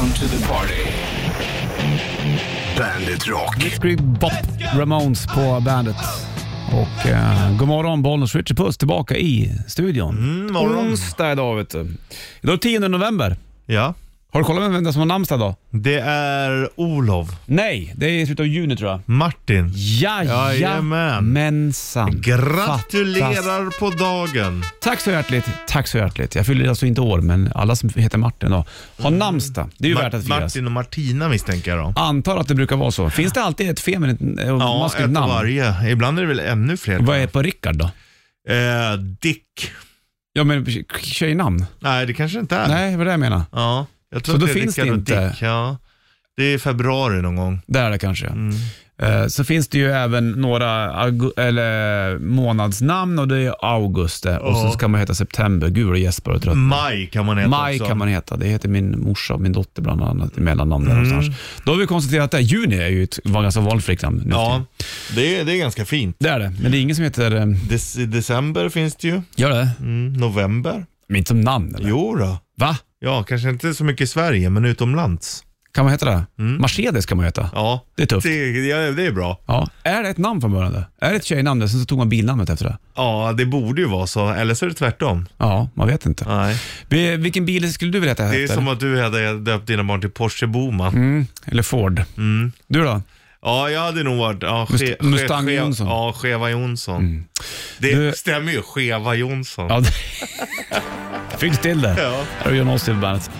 Welcome to the party. Bandit Rock. Blitzkrieg Bop Ramones på bandet. Och eh, god morgon Bollnäs, Richard Puss tillbaka i studion. Mm, morgon. Onsdag idag vet du. Idag är det 10 november. Ja, Har du kollat vem det är som har namnsdag idag? det är Olof. Nej, det är i slutet av juni tror jag. Martin. Jajamensan. Gratulerar på dagen. Tack så hjärtligt. Tack så hjärtligt. Jag fyller alltså inte år, men alla som heter Martin idag har namnsdag. Det är ju värt att Ma- firas. Martin och Martina misstänker jag då. Antar att det brukar vara så. Finns det alltid ett feminint och Ja, ett maskulint namn? varje. Ibland är det väl ännu fler. Vad är på Rickard då? Eh, Dick. Ja, men tjejnamn? Nej, det kanske inte är. Nej, vad är det jag menar. Ja, jag tror Så då det är finns det Rickard och inte- Dick. Ja. Det är i februari någon gång. Det är det kanske. Mm. Eh, Så finns det ju även några augu- eller månadsnamn och det är augusti och så Ja. ska man heta september. Gud vad gäspar och trött. Maj kan man heta Maj också. kan man heta. Det heter min morsa och min dotter bland annat i mellannamn där Mm. någonstans. Då har vi konstaterat att. Juni är ju ett var ganska valfritt namn. nu Ja, det är, det är ganska fint. Det är det, men det är ingen som heter... eh, Dec- december finns det ju. Gör det? Mm, november. Men inte som namn eller? Jo då. Va? Ja, kanske inte så mycket i Sverige, men utomlands. Kan man heta det? Mercedes kan man heta. Ja, Det är tufft. det, ja, det är bra. Ja. Är det ett namn från början? det? Är det ett tjejnamn? Sen så tog man bilnamnet efter det? Ja, det borde ju vara så. Eller så är det tvärtom. Ja, man vet inte. Nej. Vi- Vilken bil skulle du vilja heta Det är efter? som att du hade döpt dina barn till Porsche Boman. Mm, eller Ford. Mm. Du då? Ja, jag hade nog varit... Ja, ske- Mustang ske- Jonsson. Mm. Ja, Skeva Jonsson. Det Du- stämmer ju, Skeva Jonsson. Ja, det... Fick till det. Ja. Här är John Ossie på bandet.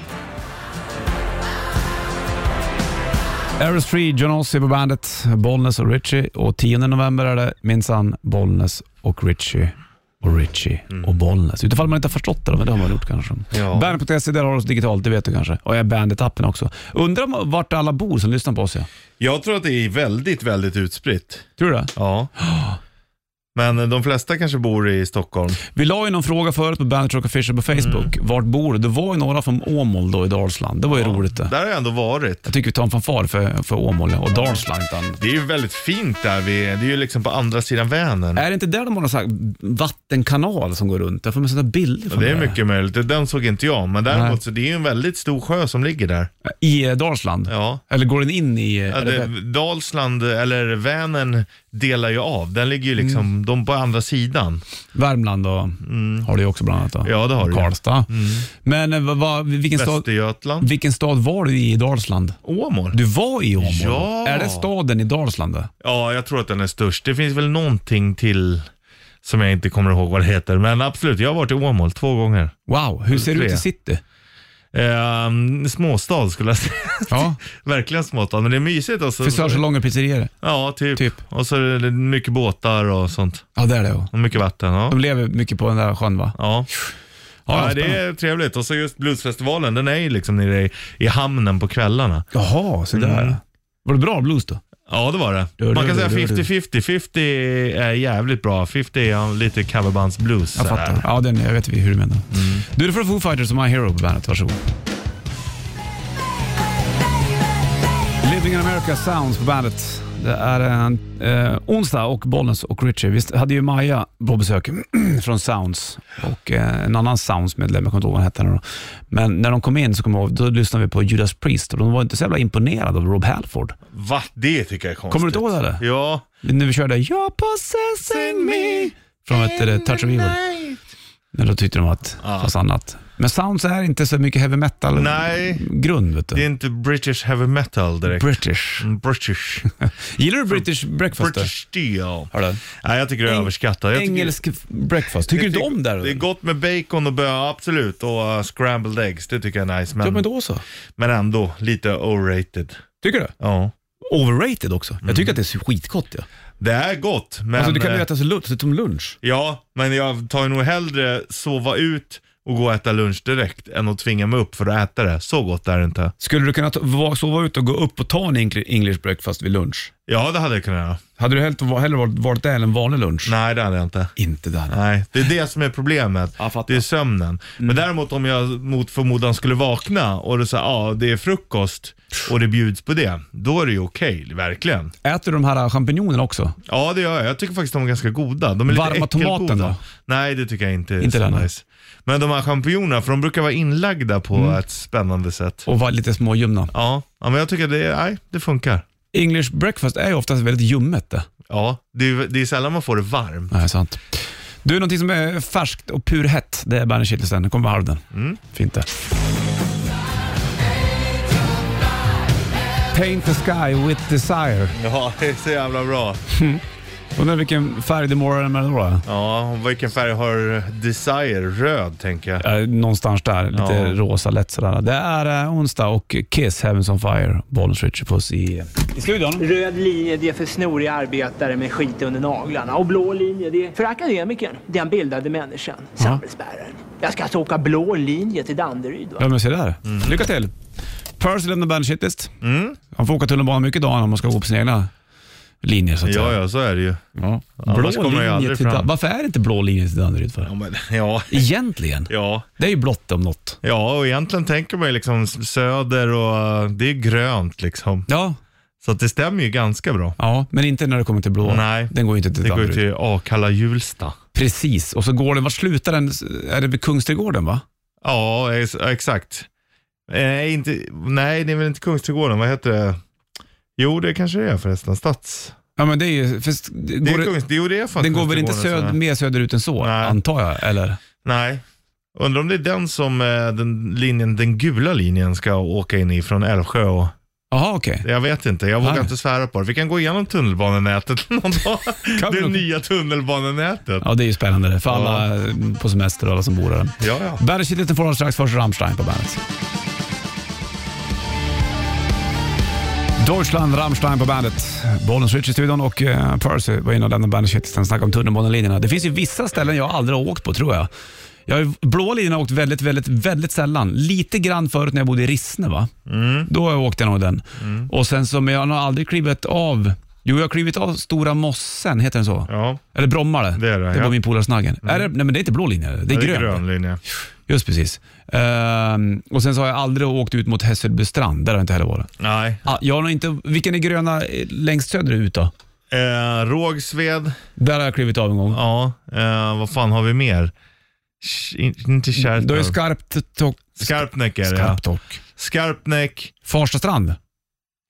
Aeros Free, John Ossie på bandet, Bollnäs och Richie. Och 10 november är det minsann Bollnäs och Richie och Richie och Bollnäs. Utifall man inte har förstått det, men det har man gjort kanske. Ja. Bandet.se, där har du oss digitalt, det vet du kanske. Och jag Bandet-appen också. Undrar vart alla bor som lyssnar på oss. Ja. Jag tror att det är väldigt, väldigt utspritt. Tror du det? Ja. Men de flesta kanske bor i Stockholm. Vi la ju någon fråga förut på Bandet Rock Official på Facebook. Vart bor du? Det var ju några från Åmål då i Dalsland. Det var ju roligt det. Där har jag ändå varit. Jag tycker vi tar en fanfar för, för Åmål och Dalsland. Det är ju väldigt fint där. Vi, det är ju liksom på andra sidan Vänern. Är det inte där de har någon sån här vattenkanal som går runt? Jag får med sådana bilder från Det är där. mycket möjligt. Den såg inte jag, men Nej. däremot så det är ju en väldigt stor sjö som ligger där. I eh, Dalsland? Ja. Eller går den in i... Ja, eller- det, Dalsland, eller Vänern, delar ju av. Den ligger ju liksom, Mm. De på andra sidan. Värmland och, har du också bland annat. Då. Ja, det har du. Karlstad. Men eh, vad, vad, vilken, stad, vilken stad var du i i Dalsland? Åmål. Du var i Åmål? Ja. Är det staden i Dalsland? Då? Ja, jag tror att den är störst. Det finns väl någonting till som jag inte kommer ihåg vad det heter. Men absolut, jag har varit i Åmål två gånger. Wow, hur ser det ut i city? Eh, småstad skulle jag säga. Ja, Verkligen småstad, men det är mysigt. Och så, frisörsalonger, pizzerior. Ja, typ. Typ. Och så är det mycket båtar och sånt. Ja, det är det. Och mycket vatten. Ja. De lever mycket på den där sjön va? Ja. Ja, Ja, det är trevligt. Och så just bluesfestivalen, den är ju liksom nere i, i hamnen på kvällarna. Jaha, så där. Mm. Var det bra blues då? Ja, det var det. Du, Man du, kan du, säga du, 50-50. 50 är jävligt bra. 50 är lite coverbandsblues. Jag fattar. Ja, den, jag vet hur du menar. Du, det får Foo Fighters som My Hero på bandet. Varsågod. Living in America Sounds på bandet. Det är en eh, onsdag och Bollnäs och Richie. Vi hade ju Maja på besök från Sounds och eh, en annan Sounds-medlem, jag kommer inte ihåg vad han hette nu. Men när de kom in så kom jag ihåg, då lyssnade vi på Judas Priest och de var inte så jävla imponerade av Rob Halford. Va? Det tycker jag är konstigt. Kommer du inte ihåg det? Eller? Ja. När vi körde You're possessing me från ett Touch of Evil. Men då tyckte de att det Ja. fanns annat. Men Sounds är inte så mycket heavy metal Nej. grund. Det är inte British heavy metal direkt. British. Mm, British. Gillar du British breakfast? British steel. Har du? Nej, jag tycker det är Eng- överskattat. Jag tycker, Engelsk breakfast. Tycker du inte om det? Det är gott med bacon och bönor, absolut. Och uh, scrambled eggs, det tycker jag är nice. Ja, Men, men då så. men ändå lite overrated. Tycker du? Ja. Overrated också. Jag tycker att det är skitgott. Ja. Det är gott, men... alltså, du kan ju eh, äta som lunch. Ja, men jag tar nog hellre sova ut och gå och äta lunch direkt än att tvinga mig upp för att äta det. Så gott är det inte. Skulle du kunna ta, va- sova ut och gå upp och ta en Engli- English breakfast vid lunch? Ja, det hade jag kunnat göra. Hade du hellre, valt det än en vanlig lunch? Nej, det hade jag inte. Inte där. Nej, det är det som är problemet. Ja, det är sömnen. Men däremot om jag mot förmodan skulle vakna och det, så, ja, det är frukost och det bjuds på det, då är det ju okej, verkligen. Äter du de här champinjonerna också? Ja, det gör jag. Jag tycker faktiskt de är ganska goda. De är lite Varma tomaten äckelgoda. då? Nej, det tycker jag inte är Inte så den, nej. nice. Men de här champinjonerna, för de brukar vara inlagda på Mm. ett spännande sätt. Och var lite småljumna. Ja, ja men jag tycker det, nej, det funkar. English breakfast är ju oftast väldigt ljummet det. Ja, det är, det är sällan man får det varmt. Nej, sant. Du, någonting som är färskt och purhett, det är Bandet Shitlisten. Det kommer vara halv Mm. Fint det. Paint the sky with desire. Ja, det är så jävla bra. Undrar vilken färg det målar med då? Ja, och vilken färg har Desire? Röd, tänker jag. Eh, någonstans där, lite Ja. rosa lätt sådär. Det är eh, onsdag och Kiss Heavens on Fire, Bollnäs Richard Puss i, i studion. Röd linje det är för snoriga arbetare med skit under naglarna. Och blå linje det är för akademikern, den bildade människan, samhällsbäraren. Jag ska alltså åka blå linje till Danderyd. Va? Ja men se där. Lycka till. Percy lämnar Bandet Shitlist. Han får åka tunnelbana mycket idag om man ska gå på sina egna linjer så att Ja, säga. ja, så är det ju. Ja. Annars kommer jag ju aldrig till fram. Dan- Varför är det inte blå linje till Danderyd för? Ja, men, ja, Egentligen. ja. Det är ju blått om något. ja, och egentligen tänker man ju liksom söder och uh, det är grönt liksom. Ja, Så att det stämmer ju ganska bra. ja, men inte när det kommer till blå. Nej. Den går ju inte till Det går ju Danderyd. till Akalla Hjulsta. Precis, och så går den, var slutar den? Är det vid Kungsträdgården va? Ja, ex- exakt. Eh, inte, nej, det är väl inte Kungsträdgården. Vad heter det? Jo, det kanske det är förresten. Stads... Ja men det är ju, för, det Det är går, det, Kungs, jo, det är fan den går väl inte söd, mer söderut än så, Nej. antar jag? Eller? Nej. Undrar om det är den som eh, den, linjen, den gula linjen ska åka in i från Älvsjö och Jaha, okej. jag vet inte, jag vågar Nej. inte svära på det. Vi kan gå igenom tunnelbanenätet någon dag. Det nog- nya tunnelbanenätet. Ja, det är ju spännande det, för alla eh, på semester och alla som bor där. Ja, ja. Bandet Shitlisten får strax, först Rammstein på bandet. Deutschland, Rammstein på bandet. Bollens Rich i studion och eh, Percy var inne och lämnade bandet Shitlisten och snackade om tunnelbanelinjerna. Det finns ju vissa ställen jag aldrig har åkt på tror jag. Jag har blå linjen har jag åkt väldigt, väldigt, väldigt sällan. Lite grann förut när jag bodde i Rissne. Va? Då åkte jag nog den. Och sen så, men jag har nog aldrig klivit av Jo, jag har klivit av Stora Mossen, heter den så? Ja, Eller Bromma det. Det är det, det ja. var min polare Snaggen. Är det, nej men det är inte blå linje, det är det är grön. grön linje. Just precis. Ehm, och sen så har jag aldrig åkt ut mot Hässelbystrand, där har jag inte heller varit. Nej. Ah, jag har nog inte, vilken är gröna eh, längst söderut då? Eh, Rågsved. Där har jag klivit av en gång. Ja, eh, vad fan har vi mer? Sh- in, inte Kärrtorp. Då är skarpt tock. Skarpnäck är det ja. Skarpt tock. Skarpnäck. Farstastrand,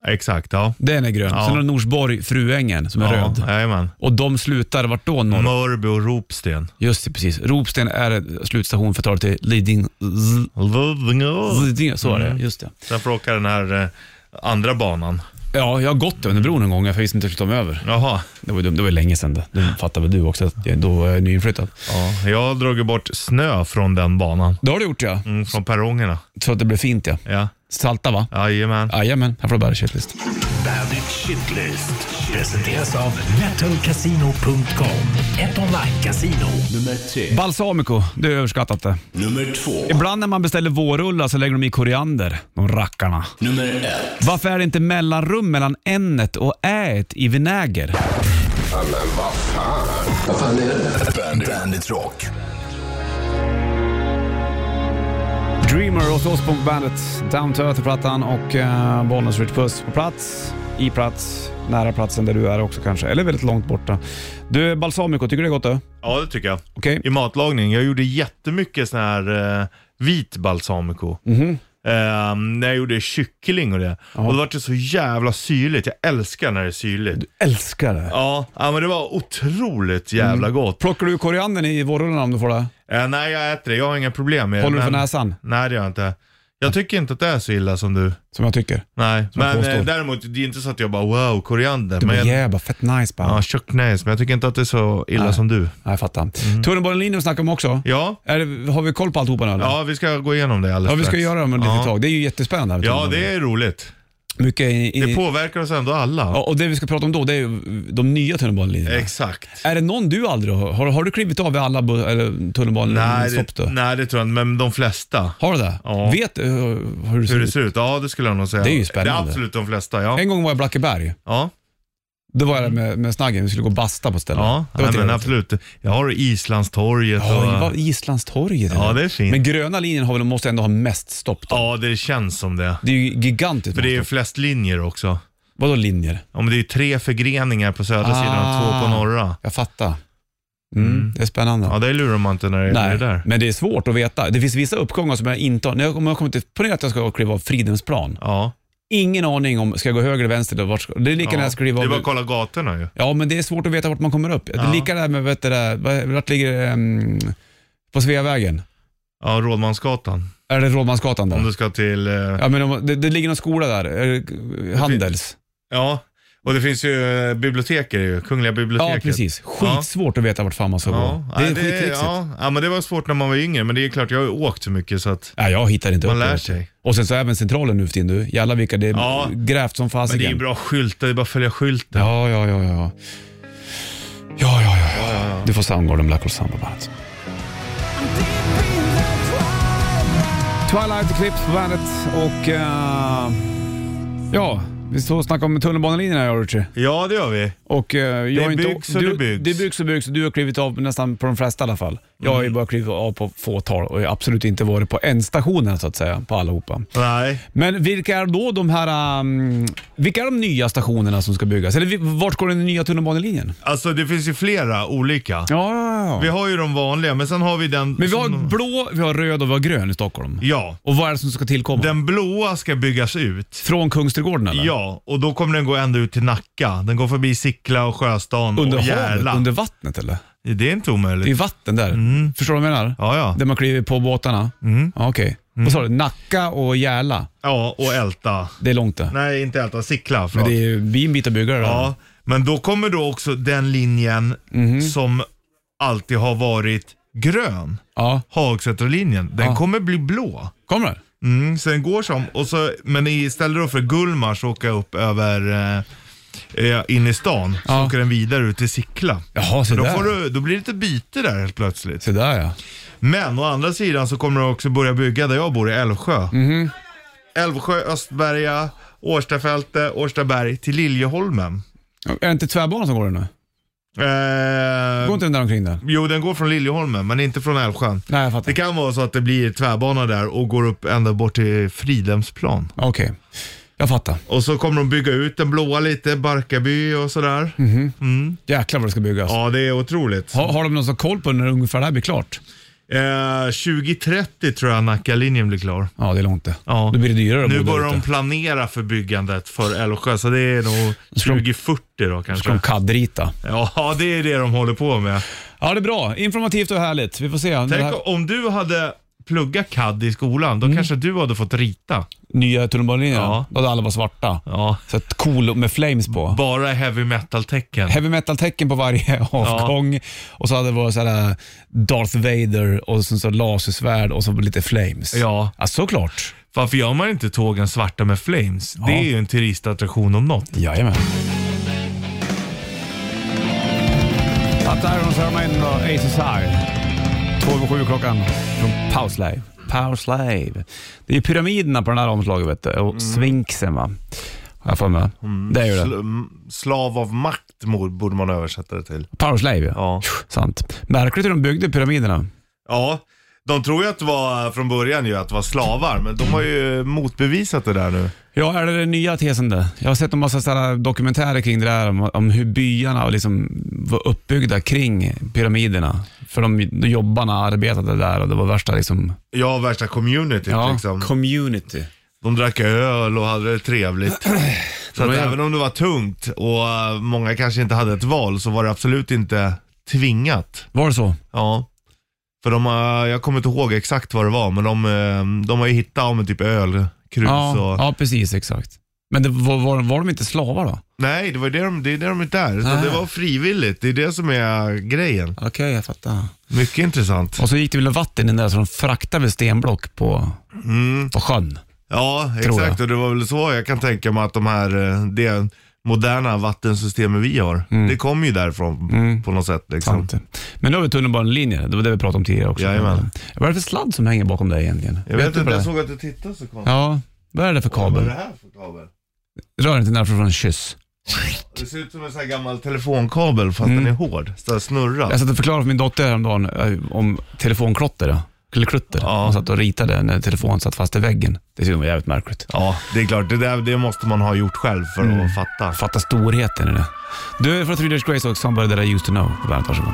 Exakt, ja. den är grön. Ja. Sen har du Norsborg, Fruängen, som är ja, röd. Jajamän. Och de slutar vart då? Norr? Mörby och Ropsten. Just det, precis. Ropsten är slutstation för att ta det till Liding... Lidingö, så är det. Just det. Sen får åka den här eh, andra banan. Ja, jag har gått över bron en gång, jag visste inte hur jag skulle ta mig över. Jaha. Det var, det var länge sedan det. Det fattar väl du också, att jag, då var jag nyinflyttad. Ja, jag har dragit bort snö från den banan. Det har du gjort ja. Mm, från perrongerna. Så att det blev fint ja. Ja. Salta va? Jajamän. Jajamän, här får du bara shitlist. Bandit Shitlist presenteras av metalcasino.com. Ett online-casino. Nummer tre. Balsamico, det är överskattat det. Nummer två. Ibland när man beställer vårrullar så lägger de i koriander, de rackarna. Nummer ett. Varför är det inte mellanrum mellan n och ä i vinäger? Bandit, Bandit Rock. Dreamer oss på bandet. Down to Earth-plattan och uh, Bollnäs Rich Puss på plats, i plats, nära platsen där du är också kanske. Eller väldigt långt borta. Du, balsamico, tycker du det är gott då? Ja, det tycker jag. Okej. I matlagning. Jag gjorde jättemycket sån här eh, vit balsamico. Mhm. Eh, när jag gjorde kyckling och det. Och det var det så jävla syrligt. Jag älskar när det är syrligt. Älskar det. Ja, ja, men det var otroligt jävla Mm. gott. Plockar du koriandern i vårrullarna om du får det? Eh, nej, jag äter det. Jag har inga problem med det. Håller du för men- näsan? Nej, det gör jag inte. Jag tycker inte att det är så illa som du. Som jag tycker. Nej, Som jag men påstår. eh, däremot, det är inte så att jag bara wow, koriander. Det var Men jag, jävla fett nice bara. ja, tjocknäs, men jag tycker inte att det är så illa Nej. som du. Nej, jag fattar. Mm. Tunnelbanelinjen snackar om också. Ja, Är det, har vi koll på alltihopa nu eller? ja, vi ska gå igenom det alldeles Ja, vi ska strax. göra det om ett litet ja. tag. Det är ju jättespännande. Ja, det är roligt. Mycket i, i, Det påverkar oss ändå alla. ja, och det vi ska prata om då, det är ju de nya tunnelbanelinjerna. Exakt. Är det någon du aldrig har... Har, har du klivit av vid alla bu- eller Nej tunnelbanestopp det, nej, det tror jag inte, men de flesta. Har du det? Ja. Vet du hur, hur det ser Hur det ut? ser ut? Ja, det skulle jag nog säga. Det är ju spännande. Det är absolut de flesta, ja. En gång var jag i Blackeberg. Ja, Då var jag med, med Snaggen, vi skulle gå och basta på ett ställe. ja det var nej, men trevligt. absolut. Jag har Islandstorget Ja, och... det var Islandstorget. Ja, det är fint. Men gröna linjen har väl, måste ändå ha mest stopp då? Ja, det känns som det. Det är ju gigantiskt För det är ju flest linjer också. Vadå linjer? Ja, men det är ju tre förgreningar på södra Ah. sidan och två på norra. Jag fattar. Mm, Det är spännande. Ja, det lurar man inte när det är Nej, det där. men det är svårt att veta. Det finns vissa uppgångar som jag inte har. När jag, om jag kommer till, ponera att jag ska kliva av Fridhemsplan. Ja. Ingen aning om, ska jag gå höger eller vänster? Eller vart ska, det är lika ja. kliva Det är bara att kolla gatorna ju. Ja, men det är svårt att veta vart man kommer upp. Det är lika där med, vet du, vad- vart ligger um, på Sveavägen? Ja, Rådmansgatan. Är det Rådmansgatan då? Om du ska till... eh, Ja, men om, det, det ligger någon skola där. Handels. Ja, och det finns ju eh, bibliotek, det. Kungliga biblioteket. Ja, precis. Skitsvårt att veta vart fan man ska Ja, gå. Det är ja, skitrixigt. Ja. ja, ja, men det var svårt när man var yngre, men det är klart, jag har ju åkt så mycket så att jag hittar inte man upp lär det. sig. Och sen så även centralen nu för tiden du. Jävlar vilka det är Ja. grävt som Men det är fasiken. ju bra skyltar, det är bara att följa skylten. Ja, ja, ja, ja. Ja, ja, ja. ja. Du får Soundgarden Black Hole Sun på bandet. Twilight Eclipse på bandet och... eh, ja, vi står och snackar om tunnelbanelinjen här, Richie. Ja, det gör vi. Och, eh, jag Det inte, byggs och du, det byggs. Det byggs och byggs och du har klivit av nästan på de flesta i alla fall. Jag har ju bara klivit av på fåtal och jag har absolut inte varit på ändstationen så att säga, på allihopa. Nej. Men vilka är då de här, um, vilka är de nya stationerna som ska byggas? Eller vi- vart går den nya tunnelbanelinjen? Alltså det finns ju flera olika. Ja, ja, ja. Vi har ju de vanliga, men sen har vi den... Men vi har som- blå, vi har röd och vi har grön i Stockholm. Ja. Och vad är det som ska tillkomma? Den blåa ska byggas ut. Från Kungsträdgården eller? Ja, och då kommer den gå ända ut till Nacka. Den går förbi Sickla och Sjöstan Under och havet, Järla. under vattnet eller? Det är inte omöjligt. I vatten där? Förstår du vad jag menar? Ja, ja. Där man kliver på båtarna? Mm. Ja, Okej. Vad sa du? Nacka och Järla? Ja, och Älta. Det är långt det. Nej, inte Älta. Sickla. Men Förlåt. det är ju vi är en bit att bygga det där. Ja, men då kommer då också den linjen Mhm. som alltid har varit grön. ja. Hagsätralinjen. Den kommer bli blå. Kommer det? Mm, så den går som, och så, men istället då för Gullmars åka upp över eh, eh, in i stan, så Ja. åker den vidare ut till Sickla. Jaha, se Då, där. får du, då blir det lite byte där helt plötsligt. Se där ja. Men å andra sidan så kommer de också börja bygga där jag bor i Älvsjö. Mhm. Älvsjö, Östberga, Årstafälte, Årstaberg till Liljeholmen. Är det inte tvärbanan som går där nu? Eh, Går inte den där omkring där? Jo, den går från Liljeholmen, men inte från Älvsjön. Nej, jag Det kan vara så att det blir tvärbana där och går upp ända bort till Fridhemsplan. Okej, jag fattar. Och så kommer de bygga ut den blåa lite, Barkarby och sådär. Mhm. Mm. Jäklar vad det ska byggas. Ja, det är otroligt. Har, har de någon sån koll på när ungefär det här blir klart? Eh, 2030 tror jag Nacka-linjen blir klar. Ja, det är långt det. Ja. Då blir det dyrare att Nu bo där börjar de ute. planera för byggandet för Älvsjö, så det är nog Ska de- 2040 då kanske. Ska de CAD-rita? Ja, det är det de håller på med. Ja, det är bra. Informativt och härligt. Vi får se. Det Tänk här om du hade pluggat CAD i skolan, Mm. då kanske du hade fått rita. nya tunnelbanelinjen. Ja. Då hade alla varit svarta. Ja. Så att cool med flames på. Bara heavy metal-tecken. Heavy metal-tecken på varje avgång och så hade det varit sådär Darth Vader och sen så lasersvärd och så lite flames. Ja. ja såklart. Varför gör man inte tågen svarta med flames? Det är ju en turistattraktion om något. Jajamän. Att Irons Hermain och Aces High. Två över sju klockan från Power Slave. Power Slave. Det är pyramiderna på den här omslaget vet du. och svinksen va. Har jag för mig. Det är ju det. Sl- slav av makt borde man översätta det till. Power Slave ja. Ja. Sant. Märkligt hur de byggde pyramiderna. Ja, de tror ju att det var från början ju att det var slavar, men de har ju motbevisat det där nu. Ja, är det den nya tesen det? Jag har sett en massa sådana dokumentärer kring det där om, om hur byarna liksom var uppbyggda kring pyramiderna. För de, de jobbarna arbetade där och det var värsta liksom... Ja, värsta communityt Ja, liksom. community. De drack öl och hade det trevligt. Så att även om det var tungt och eh, många kanske inte hade ett val så var det absolut inte tvingat. Var det så? Ja. För de har, jag kommer inte ihåg exakt vad det var, men de, eh, de har ju hittat om typ ölkrus Ja, och... ja, precis exakt. Men det, var, var, var de inte slavar då? Nej, det var det de, det är det de inte är. Så det var frivilligt, det är det som är grejen. Okej, jag fattar. Mycket intressant. Och så gick det väl vatten in där så de fraktade väl stenblock på, Mm. på sjön. Ja, exakt. Och det var väl så jag kan tänka mig att de här, eh, det moderna vattensystemet vi har, det kommer ju därifrån Mm. på något sätt. Liksom. Sant. Men nu har vi tunnelbanelinjer, det var det vi pratade om tidigare också. Jajamän. Vad är det för sladd som hänger bakom dig egentligen? Jag vet du inte, jag såg att du tittade så konstigt. Ja, vad är det för Vad är kabel? det här för kabel? Rör inte närmare från en kyss. Det ser ut som en sån här gammal telefonkabel fast Mm. den är hård. Så snurrar. Jag satt och förklarade för min dotter häromdagen eh, om telefonklotter äckelklutter. Ja. Hon satt och ritade när telefonen satt fast i väggen. Det ser ju jävligt märkligt. Ja, det är klart. Det, där, det måste man ha gjort själv för mm. att fatta. Fatta storheten i det. Du, är från Three Days Grace och Somebody That I Used To Know. Varmt varsågod.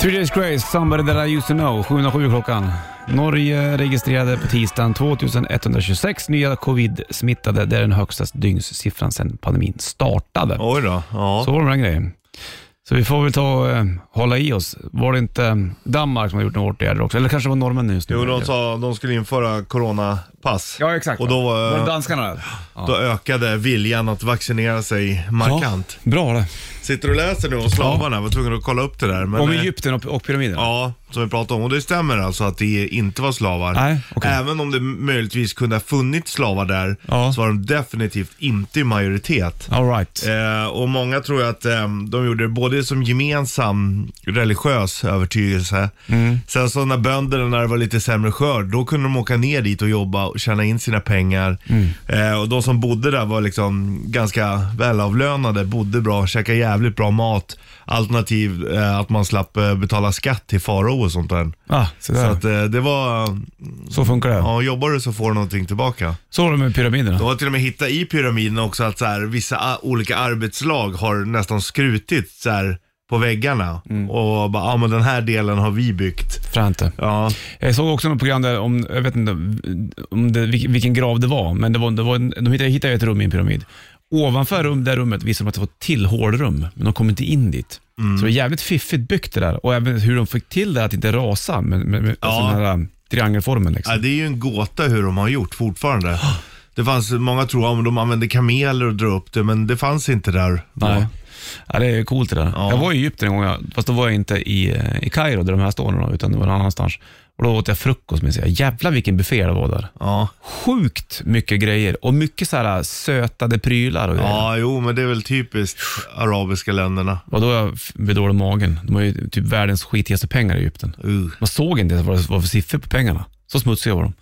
Three Days Grace, Somebody That I Used To Know. 7.07 klockan. Norge registrerade på tisdagen 2126 nya covid-smittade. Det är den högsta dygnssiffran sedan pandemin startade. Oj då. Ja. Så var det med den grejen. Så vi får väl ta och eh, hålla i oss. Var det inte eh, Danmark som har gjort några åtgärder också? Eller kanske det var norrmännen just nu? Jo, de sa de skulle införa corona coronapass. Ja, exakt. Och då, var det eh, danskarna? Ja. då ökade viljan att vaccinera sig markant. Ja, bra det. Sitter och läser nu om slavarna, var tvungen att kolla upp det där. Men, Om eh, Egypten och, och pyramiderna? Ja, som vi pratade om. Och det stämmer alltså att det inte var slavar. Nej, okej. Även om det möjligtvis kunde ha funnits slavar där, Ja. så var de definitivt inte i majoritet. All right. Eh, och många tror jag att eh, de gjorde det både som gemensam religiös övertygelse. Mm. Sen så när bönderna, när det var lite sämre skörd, då kunde de åka ner dit och jobba och tjäna in sina pengar. Mm. Eh, och de som bodde där var liksom ganska välavlönade, bodde bra, käkade jävligt bra mat. Alternativ eh, att man slapp eh, betala skatt till farao och sånt där. Ah, så Så att eh, det var, Så funkar det. ja jobbar du så får du någonting tillbaka. Så var det med pyramiderna. De har till och med hittat i pyramiden också att så här, vissa a- olika arbetslag har nästan skrutit så här, på väggarna. Mm. Och bara, ja men den här delen har vi byggt. Fränte. Ja, Jag såg också något program där om, jag vet inte om det, vilken, grav det var, men det var, det var en, de hittade, hittade ett rum i en pyramid. Ovanför rum, det rummet visade de att det var ett till hålrum, men de kom inte in dit. Mm. Så det är jävligt fiffigt byggt det där. Och även hur de fick till det att inte rasa med, med, med Ja. alltså den här um, triangelformen. Liksom. ja, det är ju en gåta hur de har gjort fortfarande. Det fanns, många tror att de använde kameler och dra upp det, men det fanns inte där. då. Ja, det är coolt det där. Ja. Jag var i Egypten en gång, fast då var jag inte i, eh, i Kairo där de här står nu, utan det var någon annanstans. Och då åt jag frukost med sig. Jävlar vilken buffé det var där. Ja. Sjukt mycket grejer och mycket så här sötade prylar och grejer. ja, jo men det är väl typiskt arabiska länderna. Och då jag vid dålig magen. De har ju typ världens skitigaste pengar i Egypten. Uh, Man såg inte ens vad det var för siffror på pengarna. Så smutsiga var de.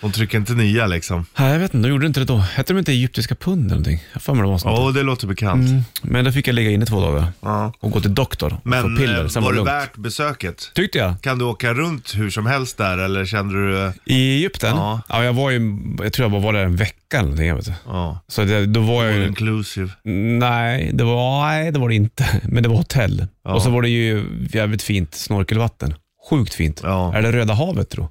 De trycker inte nya liksom. Nej, jag vet inte, de gjorde inte det då. Hette de inte egyptiska pund eller någonting? Jag för mig det var sånt. Ja, det låter bekant. Mm. Men då fick jag ligga inne två dagar Ja. och gå till doktor och Men få piller. eh, Sen var var det lugnt. värt besöket? Tyckte jag. Kan du åka runt hur som helst där eller kände du... eh, I Egypten? Ja. Ja. jag var ju, jag tror jag bara var där en vecka eller någonting. Vet du. Ja, Så det, då var jag all ju, inclusive. nej det, var, nej, det var det inte. Men det var hotell. Och så var det ju jävligt fint snorkelvatten. Sjukt fint. Ja. Är det Röda havet tror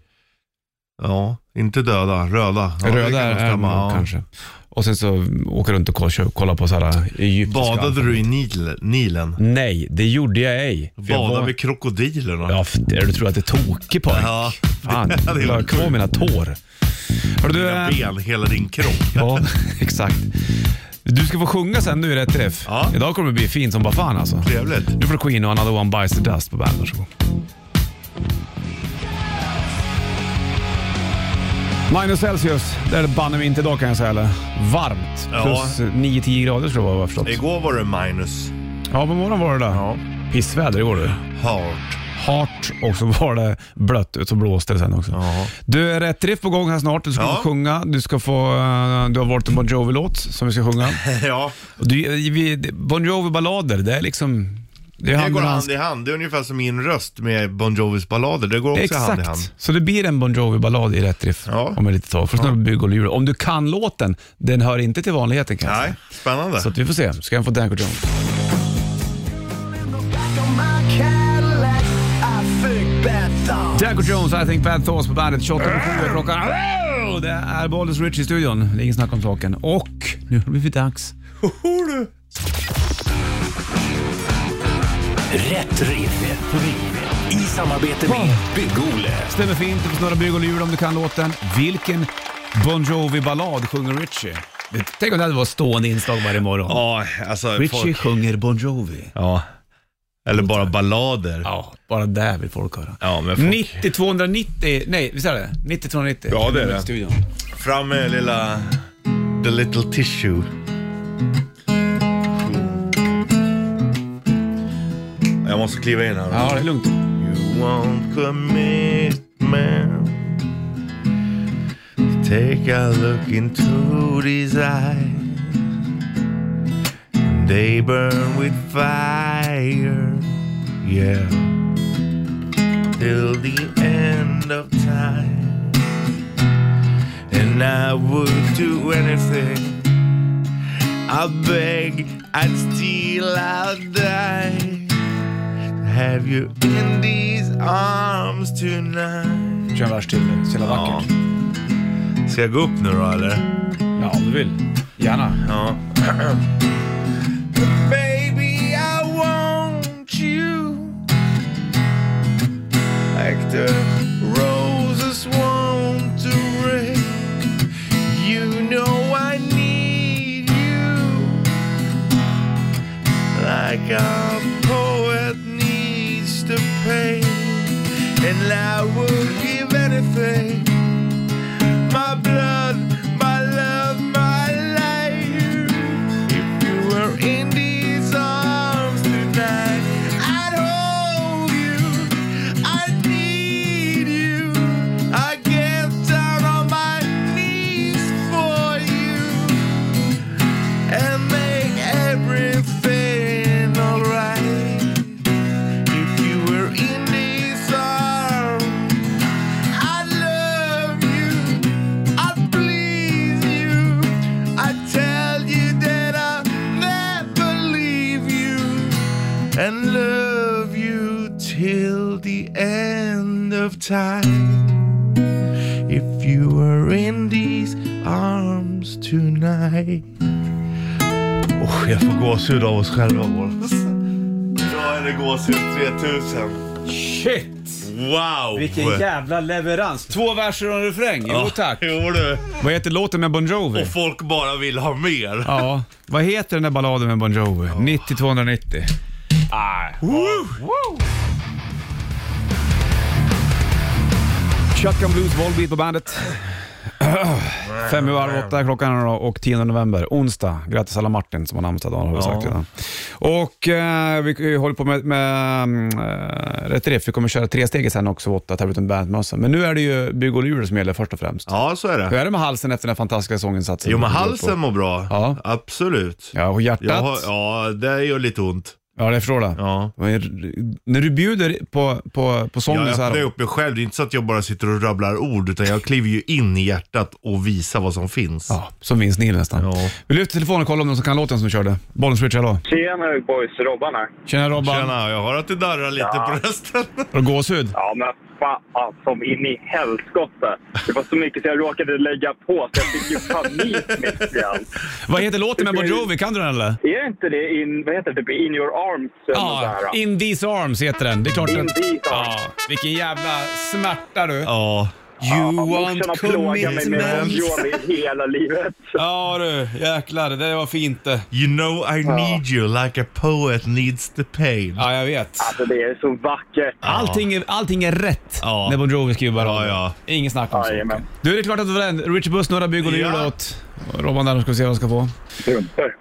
Ja, inte döda, röda. Ja, Röda är, stämma, ja. kanske. Och sen så åka runt och kolla, på så här egyptiska... Badade du i Nil, Nilen? Nej, det gjorde jag ej. För jag Badade var- med krokodilerna? Ja, du tror att det är tokig pojk. Ja. Fan, jag har kvar mina tår. Hörru du, Dina äh, ben, hela din kropp. ja, exakt. Du ska få sjunga sen nu i Rätt Träff. Ja. Idag kommer det bli fint som bara fan alltså. Trevligt. Du får Queen och Another One Bites the Dust på bandet. Varsågod. Minus Celsius, det är det banne mig inte idag kan jag säga. Eller? Varmt. Ja. Plus 9-10 grader skulle det vara förstått. Igår var det minus. Ja, på morgonen var det det. Ja. Pissväder igår du. Hard. Hart och så var det blött ut så blåste det sen också. Ja. Du, är rätt riff på gång här snart. Du ska Ja. få sjunga. Du ska få, eh, du har valt en Bon Jovi-låt som vi ska sjunga. ja, Och du, vi, bon Jovi-ballader, det är liksom... Det, det går hand. i hand. Det är ungefär som min röst med Bon Jovis ballader. Det går också Exakt. hand i hand. Så det blir en Bon Jovi-ballad i rätt riff Ja. om ett litet tag. Först och lurar. Om du kan låten, den hör inte till vanligheten kan jag Nej, spännande. Så vi får se. Ska jag få Danko Jones? Danko Jones, I think bad thoughts på bandet. 28 på 7 är klockan. Det är Bollnäs Rich i studion. Det är ingen snack om saken. Och nu har det blivit dags. Rätt riff. I samarbete med Bygg-Ole. Stämmer fint. Du får snurra bygg och lur om du kan låten. Vilken Bon Jovi-ballad sjunger Richie? Det- Tänk om det hade varit stående inslag varje morgon. Ja, alltså Richie folk... sjunger Bon Jovi. Ja. Eller bara ballader. Ja, bara där vill folk höra. Ja, men folk... 90 290, nej visst är det? 90 290. Ja, det är det. Studion. Fram med lilla... The little tissue. Jag måste kliva in här. Ja, det är lugnt. You want commitment. Take a look into these eyes. They burn with fire. Yeah. Till the end of time. And I would do anything. I beg, I'd steal, I'd die. Have you in these arms tonight. Kör en vers till. Så jävla Ja. vackert. Ska jag gå upp nu då eller? Ja, om du vill. Gärna. Ja. Baby, I want you like the roses want to rain. You know I need you like a and I would give anything time. If you were in these arms tonight. Oh, jag får gåshud av oss själva. Idag är det gåshud 3000. Shit! Wow! Vilken jävla leverans. Två verser och en refräng. Jo tack. Jo du. Vad heter låten med Bon Jovi? Och folk bara vill ha mer. Ja, vad heter den där balladen med Bon Jovi? 90-290. Ah. Shotgun Blues Volbeat på bandet. Fem i varv, åtta är klockan och 10 november, onsdag. Grattis alla Martin som har namnsdag idag har vi sagt redan. Och eh, vi håller på med, med äh, rätt riff. Vi kommer köra tre steg sen också, åtta, tävla ut en bandmössa. Men nu är det ju bygg och lur som gäller först och främst. Ja, så är Hur det. är det med halsen efter den här fantastiska sånginsatsen? Jo, men halsen mår bra. Ja. Absolut. Ja, och hjärtat? Jag har, ja, det gör lite ont. Ja, jag förstår det. Ja. Men När du bjuder på, på, på sången Jag så öppnar här. upp mig själv. Det är inte så att jag bara sitter och rabblar ord, utan jag kliver ju in i hjärtat och visar vad som finns. Ja, som vinst Neil nästan. Ja. Vi lyfter telefonen och kollar om någon som kan låten som vi körde. Bollen switch, hallå. Tjena boys, Robban här. Tjena Robban. Tjena, jag hör att det darrar lite Ja. på rösten. Har du gåshud? Ja, men fan som in i helskotta. Det var så mycket så jag råkade lägga på så jag fick ju panik mitt i allt. Vad heter låten med Bon Jovi? Kan du den eller? Är inte det in, vad heter det, typ in your arms? Ja, där? In These Arms heter den. Det är klart In den... these Ja, arms. vilken jävla smärta du. Ja. You Morsan want har plågat mig med Bon commitment. Jovi hela livet. Ja du, jäklar. Det var fint det. You know I need you like a poet needs the pain. Ja, jag vet. Alltså det är så vackert. Allting är, allting är rätt Ja. när Bon Jovi skriver Ja, ja. Ingen snack om Jajamän. saken. Du, det är klart att du var den. Richard Buss, några bygg och Ja. ja. åt Robban där. Då ska vi se vad de ska få. Strumpor.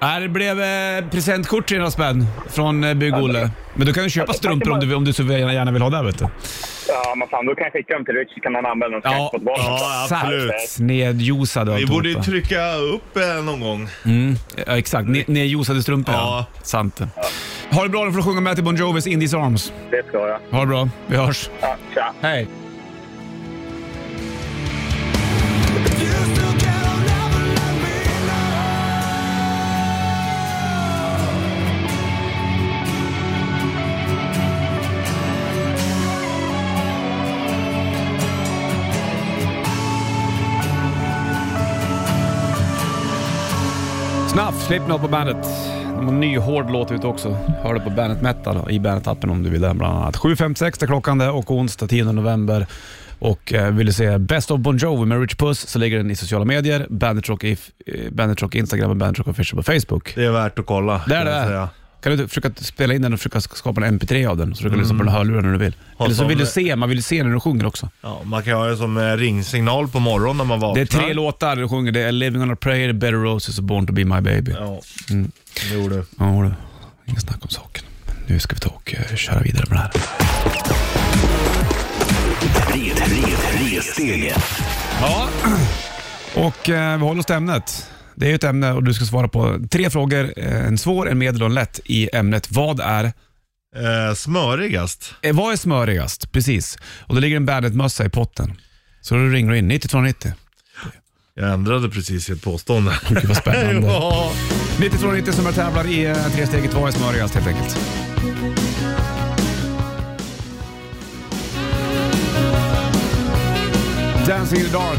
Nej, det blev eh, presentkort 300 spänn från eh, Bygg-Olle. Men du kan ju köpa strumpor om du, om du så gärna gärna vill ha det vet du. Ja, men fan, då kan jag skicka dem till Rich så kan han använda dem så kan jag få tillbaka dem. Ja, absolut. Exakt. Nedjuicade Vi borde ju alltihopa. trycka upp eh, någon gång. Ja, exakt. Ne- Nedjuicade strumpor ja. Ja. Sant. Ha det bra, nu får du sjunga med till Bon Jovis In These Arms. Det ska jag. Ha det bra, vi hörs. Ja, tja. Hej. Slipknot på bandet. De har en ny hård låt ut också. Hör det på Bandet Metal i Bandet-appen om du vill det bland annat. 7.56 är klockan det och onsdag 10 november. Och eh, vill du se Best of Bon Jovi med Rich Puss så ligger den i sociala medier. Bandet Rock, i, eh, Bandet Rock Instagram och Bandet Rock Official på Facebook. Det är värt att kolla. Det är det. Kan du försöka spela in den och försöka skapa en MP3 av den så du kan lyssna på den hörluren när du vill. Ha Eller så som- vill du se, man vill se när du sjunger också. Ja, man kan ha det som eh, ringsignal på morgonen när man vaknar. Det är tre låtar du sjunger. Det är Living on a prayer, Better Roses och Born to be my baby. Ja, det gjorde det. Ja, du. Inga snack om saken. Nu ska vi ta och eh, köra vidare med det här. Red, red, Ressteget. Ja, och eh, vi håller oss till ämnet. Det är ett ämne och du ska svara på tre frågor. eh, En svår, en medel och en lätt i ämnet. Vad är, Eh, smörigast. eh, vad är smörigast? Precis. Och det ligger en Bandet-mössa i potten. Så då ringer du in 9290. Jag ändrade precis ett påstående. Gud vad spännande. ja. 9290 som jag tävlar i eh, tre steget. Vad är smörigast helt enkelt? Dancing in the dark.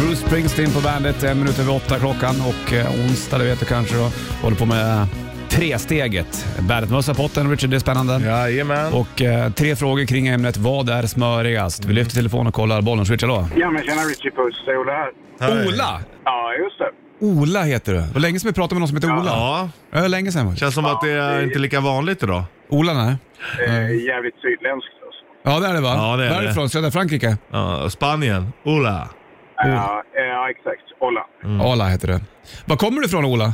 Bruce Springsteen på bandet. En minut över åtta klockan och eh, onsdag, det vet du kanske då. Håller på med tresteget. Bandet-mössa potten, Richard, det är spännande. Jajamän. Och eh, tre frågor kring ämnet vad är smörigast? Vi lyfter telefoon och kollar bollen. Richard då? Ja, men tjena Richie Puss. Det är Ola här. Hej. Ola! Ja, just det. Ola heter du. Det var länge sedan vi pratade med någon som heter Ola. Ja, det var länge sedan. känns som att det är inte lika vanligt idag. Ola, nej. Eh, jävligt sydländskt. Ja, det är det va? Ja, det är det. Varifrån? Södra Frankrike? Ja, Spanien. Ola. Ja, eh, ja, exakt. Ola. Ola heter det. Var kommer du ifrån Ola? Eh,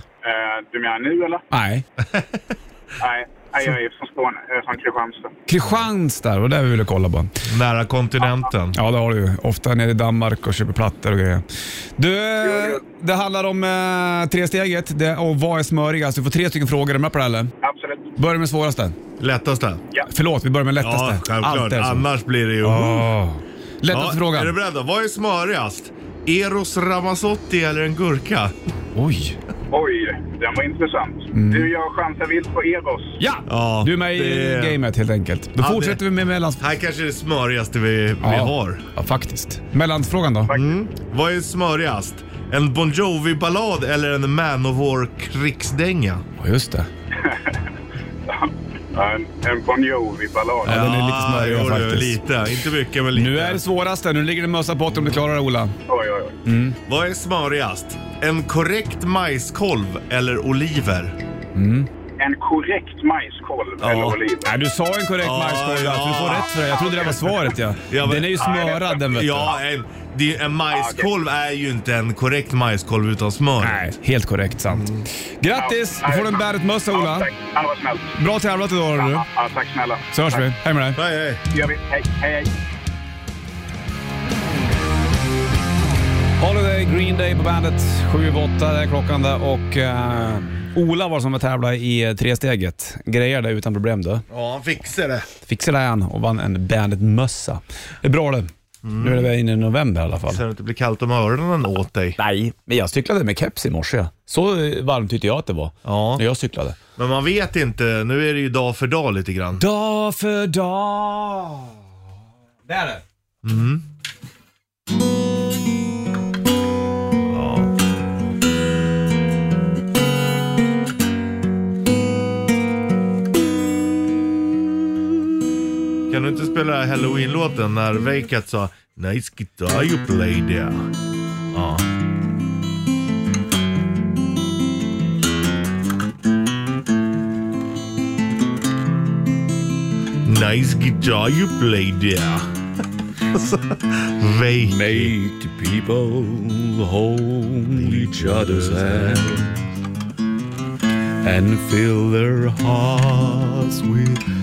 du menar nu eller? Nej. Nej, nej, jag är från Skåne. Jag är från Kristianstad. Kristianstad, det var där vi ville kolla på. Nära kontinenten. Ja, det har du ju. Ofta nere i Danmark och köper plattor och grejer. Du, det handlar om eh, tresteget det, och vad är smörigast? Du får tre stycken frågor. Är du med på det eller? Absolut. Börja med svåraste. Lättaste? Förlåt, vi börjar med lättaste. Ja, självklart. Allt är så. Annars blir det ju... Åh. Lättaste Ja, frågan. Är du beredd då? Vad är smörigast? Eros Ramazzotti eller en gurka? Oj. Oj, den var intressant. Du, jag chansar vilt på Eros. Ja! Ja, du är med i det- gamet helt enkelt. Då Ja, fortsätter det- vi med mellans... Här kanske är det smörigaste vi, vi har. Ja, faktiskt. Mellanfrågan då? Mm. Vad är smörigast? En Bon Jovi-ballad eller en Manowar-krigsdänga? Ja, just det. En, en Bon Jovi-ballad. Ja, den är lite smörigare jo, faktiskt. Lite, inte mycket men lite. Nu är det svåraste. Nu ligger det mössa på om du klarar det Ola. Oj, oj, oj. Vad är smörigast? En korrekt majskolv eller oliver? En korrekt majskolv eller oliver. Nej, du sa en korrekt Ja, majskolv ja. ja. Du får rätt för det. Jag trodde det var svaret ja. Ja, men- Den är ju smörad den vet du. Ja, en, det, en majskolv är ju inte en korrekt majskolv utan smör. Nej, helt korrekt sant. Grattis! Du får en Bandet-mössa Ja, Ola. tack. Ja, vad snällt. Bra tävlat idag du. Ja, ja, tack snälla. Så hörs Tack. vi. Hej med dig. Nej, nej. gör vi. Hej, hej, hej. Holiday, Green Day på bandet. 7 över 8 är klockan där och eh, Ola var som att tävla i eh, tresteget. Grejer det utan problem du. Ja, han fixar det. Fixade han och vann en Bandet-mössa. Det är bra det. Nu är det väl inne i november i alla fall. Så det inte blir kallt om öronen åt dig. Nej, men jag cyklade med keps i morse. Så eh, varmt tyckte jag att det var Ja. när jag cyklade. Men man vet inte. Nu är det ju dag för dag lite grann. Dag för dag. Det är det. Kan du inte spela Halloween-låten när Weikat sa Nice guitar you play there. Ja. Nice guitar you play there. Weikat. Make the people hold each other's hand and fill their hearts with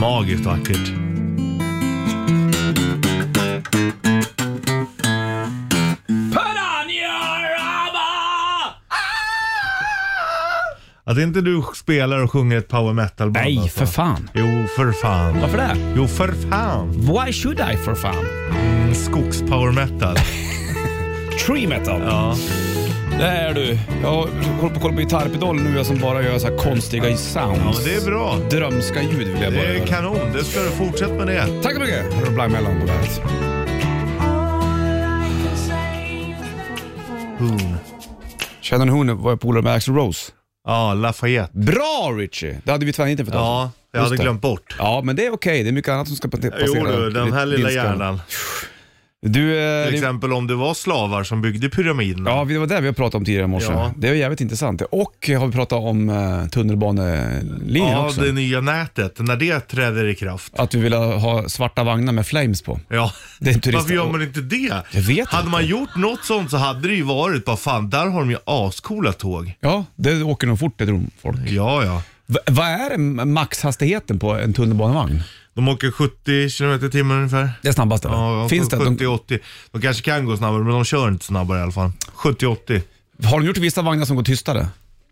magiskt vackert. Att inte du spelar och sjunger ett power metal-band Nej, alltså. för fan. Jo, för fan. Varför det? Jo, för fan. Why should I for fan? Skogs-power metal. Tree metal. Ja. Det är du. Jag håller på att kolla på Gitarrpedal nu som bara gör så här konstiga sounds. ja, men det är bra. Drömska ljud vill jag bara Det är göra. kanon. Det ska du fortsätta med det. Tack så mycket. Här har du Blind Melon på bandet. Känner ni hon var jag polare med Axl Rose? Ja, Lafayette. Bra Richie! Det hade vi tvärnit för ett tag Ja, jag hade Just det. glömt bort. Ja, men det är okej. Det är mycket annat som ska passera. Jo du, den här lilla din hjärnan. Du, eh, Till det- exempel om det var slavar som byggde pyramiderna. Ja, det var det vi har pratat om tidigare i morse. Ja. Det är jävligt intressant. Och har vi pratat om uh, tunnelbanelinjen Ja, också. det nya nätet, när det träder i kraft. Att vi vill ha svarta vagnar med flames på. Ja, Det är en turist- varför gör man inte det? Jag vet hade inte. man gjort något sånt så hade det ju varit, bara fan, där har de ju ascoola tåg. Ja, det åker nog fort det tror folk. Ja, ja. V- vad är maxhastigheten på en tunnelbanevagn? De åker 70 km i timmen ungefär. Det är snabbast eller? Ja, Finns det? De, 70-80. De kanske kan gå snabbare, men de kör inte snabbare i alla fall. 70-80. har de gjort vissa vagnar som går tystare?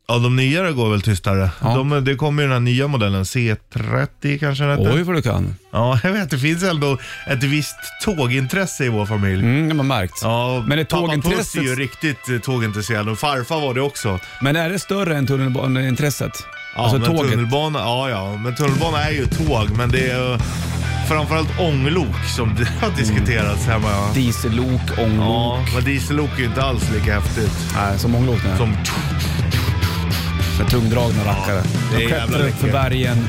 Ja, de nyare går väl tystare. Ja. De, det kommer ju den här nya modellen, C30 kanske den heter. Oj vad du kan. Ja, jag vet. Det finns ändå ett visst tågintresse i vår familj. Mm, det har man märkt. Ja, Men är pappa Puss tågintresset- är ju riktigt eh, tågintresserad och farfar var det också. Men är det större än tunnelbaneintresset? Alltså men tåget? Tunnelbana, ja, ja, men tunnelbana är ju tåg, men det är ju framförallt ånglok som det har diskuterats hemma. Ja. Diesellok, Ja, ånglok. men diesellok är ju inte alls lika häftigt Nej, som ånglok nu. som... Med tungdragna rackare. det är De klättrar upp för bergen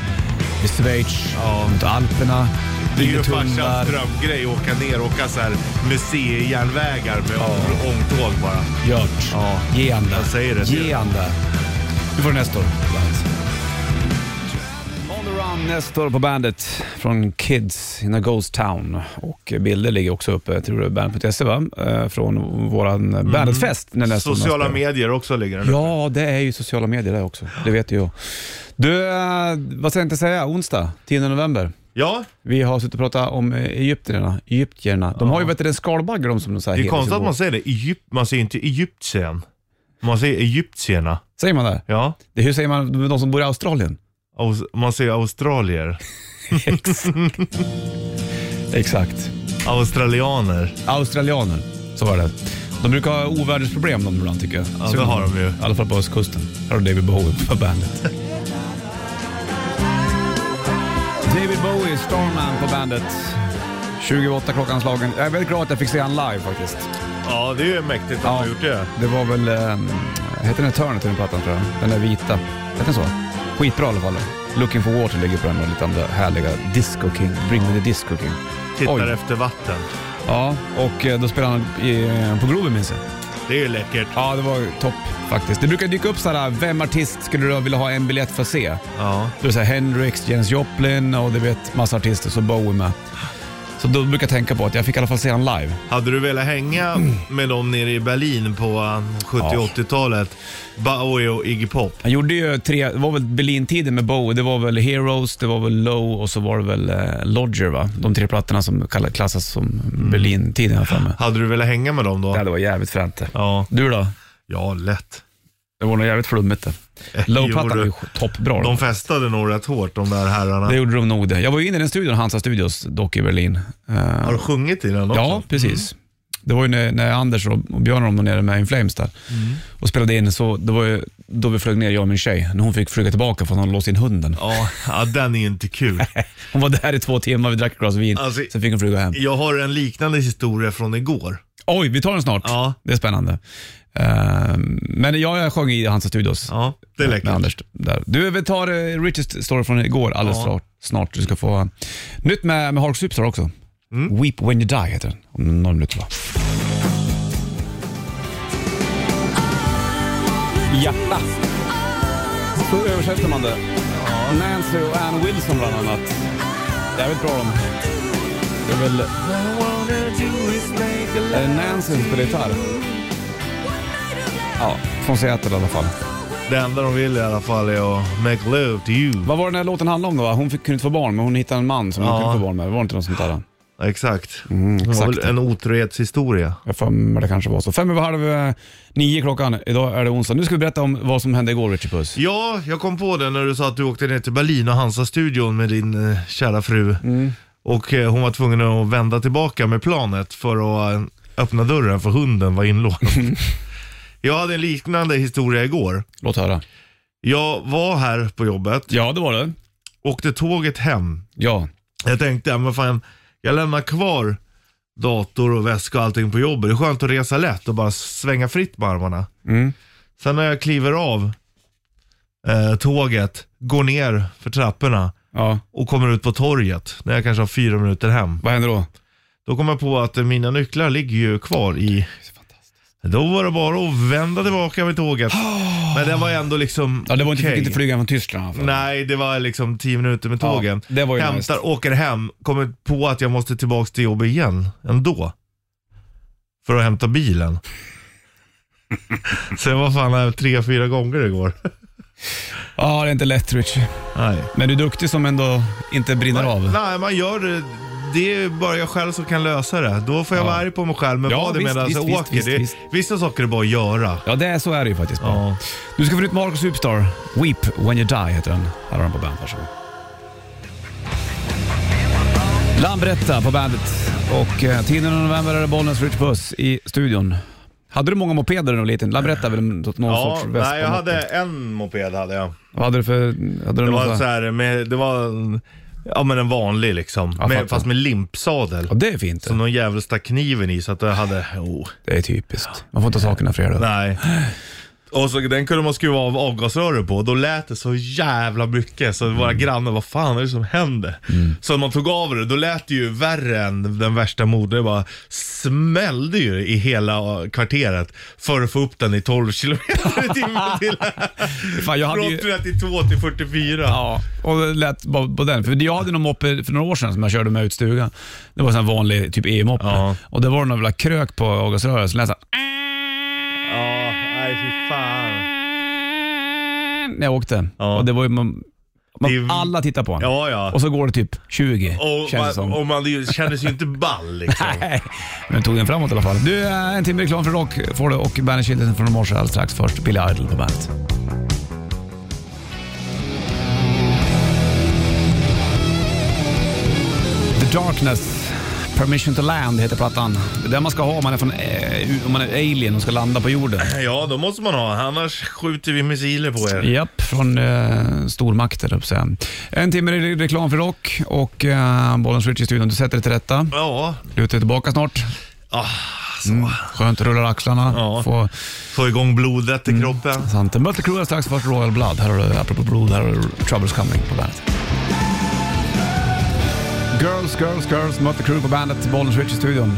i Schweiz, Ja. mot Alperna. Det är ju farsans drömgrej att åka ner och åka så här museijärnvägar med ång- ångtåg bara. Gjort. Ja. Ge han det. Ge han det. Nu får du Nestor. Run, Nestor på bandet från Kids in a Ghost Town. Och bilder ligger också uppe, tror du, bandet.se va? Eh, Från våran bandetfest. när Nestor Mm. Sociala spelar. medier också ligger uppe. Ja, det är ju sociala medier det också. Det vet ju jag. Du, eh, vad ska jag inte säga? Onsdag, 10 november. Ja, Vi har suttit och pratat om eh, egyptierna. egyptierna. De har ju vet du, en skalbagge de som de säger. det är konstigt att man säger det. Egypt, man säger inte Egyptien. Man säger Egyptierna. Säger man det? Ja. det? Hur säger man de som bor i Australien? Aus- man säger australier. Exakt. Australianer. Australianer, så var det. De brukar ha ovädersproblem de ibland tycker jag. Ja, Så- det har de ju. I alla fall på östkusten. Här har David Bowie på bandet. David Bowie, Starman på bandet. 28 klockan slagen. Jag är väldigt glad att jag fick se han live faktiskt. Ja, det är ju mäktigt att de har gjort det. Det var väl, eh, heter den till den plattan tror jag? Den där vita. Heter den så? Skitbra i alla fall. Looking for Water ligger på den och lite andra härliga Disco King. Bring me the Disco King. Tittar Oj. efter vatten. Ja, och eh, då spelade han i, på Globen minns jag. Det är ju läckert. Ja, det var topp faktiskt. Det brukar dyka upp sådär, vem artist skulle du vilja ha en biljett för att se? Ja. Då är det såhär Hendrix, Janis Joplin och du vet massa artister, så Bowie med. Så då brukar jag tänka på att jag fick i alla fall se han live. Hade du velat hänga med dem nere i Berlin på eh, 70 Ja. 80-talet? Bowie och Iggy Pop. Han gjorde ju tre, det var väl Berlin-tiden med Bowie. Det var väl Heroes, det var väl Low och så var det väl eh, Lodger va? De tre plattorna som kallas- klassas som Berlin-tiden i alla fall. Hade du velat hänga med dem då? Det hade varit jävligt fränt det. Ja. Du då? Ja, lätt. Det var nog jävligt flummigt det. Low-plattan var ju toppbra. De festade nog rätt hårt de där herrarna. Det gjorde de nog det. Jag var ju inne i den studion, Hansa Studios, dock i Berlin. Eh, Har du sjungit i den också? ja, precis. Det var ju när, när Anders och, och Björn och de var nere med In Flames där och spelade in. Så det var ju då vi flög ner, jag och min tjej, när hon fick flyga tillbaka för att hon låst in hunden. Ja, ja, den är inte kul. Hon var där i två timmar, vi drack ett glas vin, Alltså- sen fick hon flyga hem. Jag har en liknande historia från igår. Oj, vi tar den snart. Ja. Det är spännande. Eh, men ja, jag sjöng i Hansa Studios. Ja, det är Med läckert. Anders där. Du, vi tar uh, Richest story från igår alldeles Ja. snart, snart. Du ska få nytt med, med Hark Superstar också. Mm. Weep When You Die heter den, om några minuter va? Hjärta. Så översätter man det. Nancy och Ann Wilson bland annat. Jävligt bra de. Det är väl... Är det Nancy som spelar gitarr? Ja, från Seattle i alla fall. Det enda de vill i alla fall är att make love to you. Vad var den här låten handlade om då? Hon fick, kunde inte få barn, men hon hittade en man som hon Ja. kunde få barn med. Var det inte något sånt där? Exakt. Mm, Det var exakt. väl en otrohetshistoria. Jag får mig det kanske var så. Fem över halv eh, nio klockan. Idag är det onsdag. Nu ska vi berätta om vad som hände igår, Richie Puss. Ja, jag kom på det när du sa att du åkte ner till Berlin och Hansa-studion med din eh, kära fru. Mm. Och eh, hon var tvungen att vända tillbaka med planet för att eh, öppna dörren för hunden var inlåst. jag hade en liknande historia igår. Låt höra. Jag var här på jobbet, Ja, det var det. åkte tåget hem. Ja. Jag tänkte, ja, men fan, jag lämnar kvar dator och väska och allting på jobbet. Det är skönt att resa lätt och bara svänga fritt med armarna. Mm. Sen när jag kliver av eh, tåget, går ner för trapporna Ja. och kommer ut på torget, när jag kanske har fyra minuter hem. Vad hände då? Då kommer jag på att eh, mina nycklar ligger ju kvar i... Då var det bara att vända tillbaka med tåget. Men det var ändå liksom Ja, det var inte, okej. fick inte flyga från Tyskland fall. Nej, det var liksom tio minuter med tågen. det var ju Hämtar, nice. åker hem, kommer på att jag måste tillbaka till jobbet igen ändå. För att hämta bilen. Så jag var fan här tre, fyra gånger igår. Ja, det är inte lätt Richie. Nej. Men du är duktig som ändå inte brinner av. Nej, man gör det det är bara jag själv som kan lösa det. Då får jag vara arg på mig själv, men Ja, var det visst, medan visst, jag visst, åker. visst, det, visst. Vissa saker är bara att göra. Ja, det är, så är det ju faktiskt. bara. Ja. Du ska få nytt Marco Superstar. Weep When You Die heter den. Här har den på bandet. Varsågod. Lambretta på bandet och eh, 10 november är det Bollnäs Rich Puss i studion. Hade du många mopeder när du var liten? Lambretta är väl någon Ja, sorts nej, jag hade en moped hade jag. Vad hade du för... Hade du Det någon var så här, med, det var en, ja, men en vanlig liksom. Ja, fattar. med, fast med limpsadel. Ja, det är fint. Så någon jävel stack kniven i så att jag hade, oh, Det är typiskt. Man får inte sakerna det. nej. Och så den kunde man skruva av avgasröret på och då lät det så jävla mycket så våra grannar, vad fan är det som händer? Så när man tog av det, då lät det ju värre än den värsta mode. Det bara smällde ju i hela kvarteret för att få upp den i 12 kilometer i timmen till. Fan, jag hade Från ju... 32 till 44. Ja, och det lät bara på den. För jag hade någon moppe för några år sedan som jag körde med ut i stugan. Det var en sån här vanlig typ EU-moppe. Ja. Och det var någon jävla krök på avgasröret som lät såhär... Nej fy fan. När jag åkte. Ja. Och det var ju... Man, man, Det Alla tittar på en. Ja, ja. Och så går det typ 20, Och känns det som. man, och man känner sig ju inte ball liksom. Nej, men tog den framåt i alla fall. Du, eh, en timme reklam för rock får du och Bandet Children från morse alldeles strax. Först Billy Idol på bandet. The Darkness, Permission to Land heter plattan. Det är det man ska ha om man är, från, eh, om man är alien och ska landa på jorden. Ja, då måste man ha. Annars skjuter vi missiler på er. Japp, från eh, stormakter att säga. En timme re- reklam för rock och eh, Bollens Rich i studion. Du sätter dig till rätta. Ja, Lutar dig tillbaka snart. ah, så. Mm, skönt, rullar axlarna. Ja. Få, Få igång blodet Mm. i kroppen. sant. Mötley Crüe strax först Royal Blood. Här har du, apropå blod, här har du Troubles Coming på bandet. Girls, girls, girls. Mötley Crüe på bandet. Bollens Rich i studion.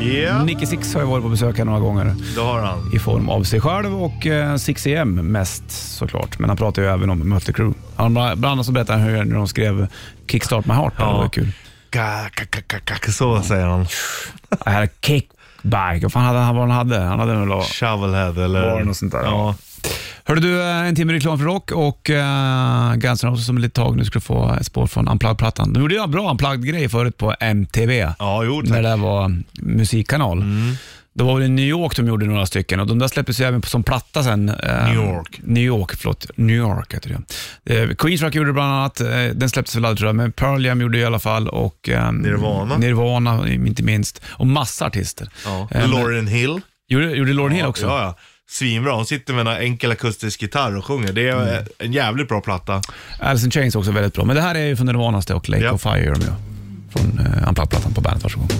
Ja, Nicky Six har ju varit på besök här några gånger det har han. i form av sig själv och eh, 6am mest såklart. Men han pratar ju även om Mötley Crüe. Han bland annat så berättade han hur när de skrev Kickstart My Heart. Ja. Det var kul. Ka, ka, ka, så säger han. Det här är kickback. Vad fan hade han, vad han hade? Han hade väl... Shovelhead eller? Var något sånt där? Ja. Hörde du, eh, en timme reklam för rock och uh, Guns N' Roses som ett litet tag nu skulle få ett spår från Unplugged-plattan. De gjorde ju en bra Unplugged-grej förut på MTV. Ja, jo när det där var musikkanal. Det var väl i New York de gjorde några stycken och de där släpptes ju även som platta sen. eh, New York. New York, förlåt. New York heter det. Eh, Queens Rock gjorde det bland annat. Den släpptes väl aldrig tror jag, men Pearl Jam gjorde det i alla fall och Nirvana. Nirvana inte minst. Och massa artister. Ja. Eh, Lauryn Hill. Gjorde, gjorde Lauryn Hill också? Ja, ja. Svinbra. Hon sitter med en enkel akustisk gitarr och sjunger. Det är Mm. en jävligt bra platta. Alice in Chains också väldigt bra. Men det här är ju från Nirvanas det och Lake Ja. of Fire gör de ju. Från uh, Unplugged-plattan på bandet. Varsågod.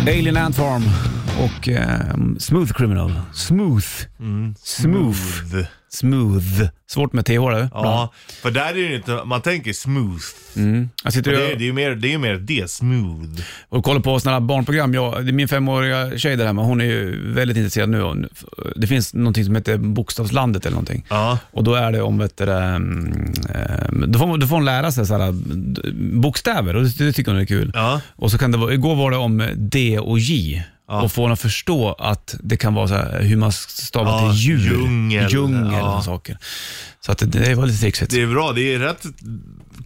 Alien Ant Farm och eh, Smooth Criminal. Smooth. Smooth. The- Smooth. Svårt med TH det. Ja, för där är det ju inte, man tänker smooth. Mm. Jag sitter det, är, det är ju mer det, är ju mer det, smooth. och kollar på sådana här barnprogram. Jag, det är min femåriga tjej där hemma. Hon är ju väldigt intresserad nu. Det finns någonting som heter Bokstavslandet eller någonting. Ja. Och då är det om, vet du, det, mm, eh, då, får, man- då får hon lära sig så här, d- bokstäver och det, det tycker hon är kul. Ja. Och så kan det vara, igår var det om D och J. Och få henne att förstå att det kan vara så här, hur man stavar Ja, till djur. djungel, Djungel ja. och saker. Så att det, det var lite trixigt. Det är bra, det är rätt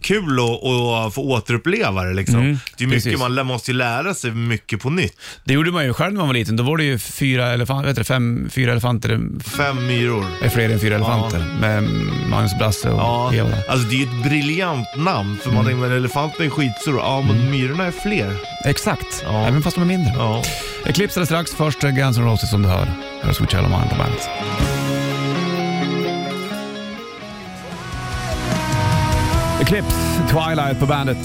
kul att, att få återuppleva det liksom. Mm, det är mycket, precis. man måste ju lära sig mycket på nytt. Det gjorde man ju själv när man var liten. Då var det ju fyra, elefant, vet du, fem, fyra elefanter, Fem myror. är fler än fyra elefanter. Med Magnus Brasse och Ja, Eva. alltså det är ju ett briljant namn. För man Mm. tänker, elefanten är skitstor. Ja, men myrorna är fler. Exakt, Ja. även fast de är mindre. Ja. Eclipse strax. Först Guns N' Roses som du hör. Här är Sweet Child of Mine på bandet. Eclipse, Twilight på bandet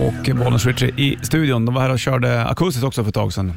och Bollnäs Ritchie i studion. De var här och körde akustiskt också för ett tag sedan.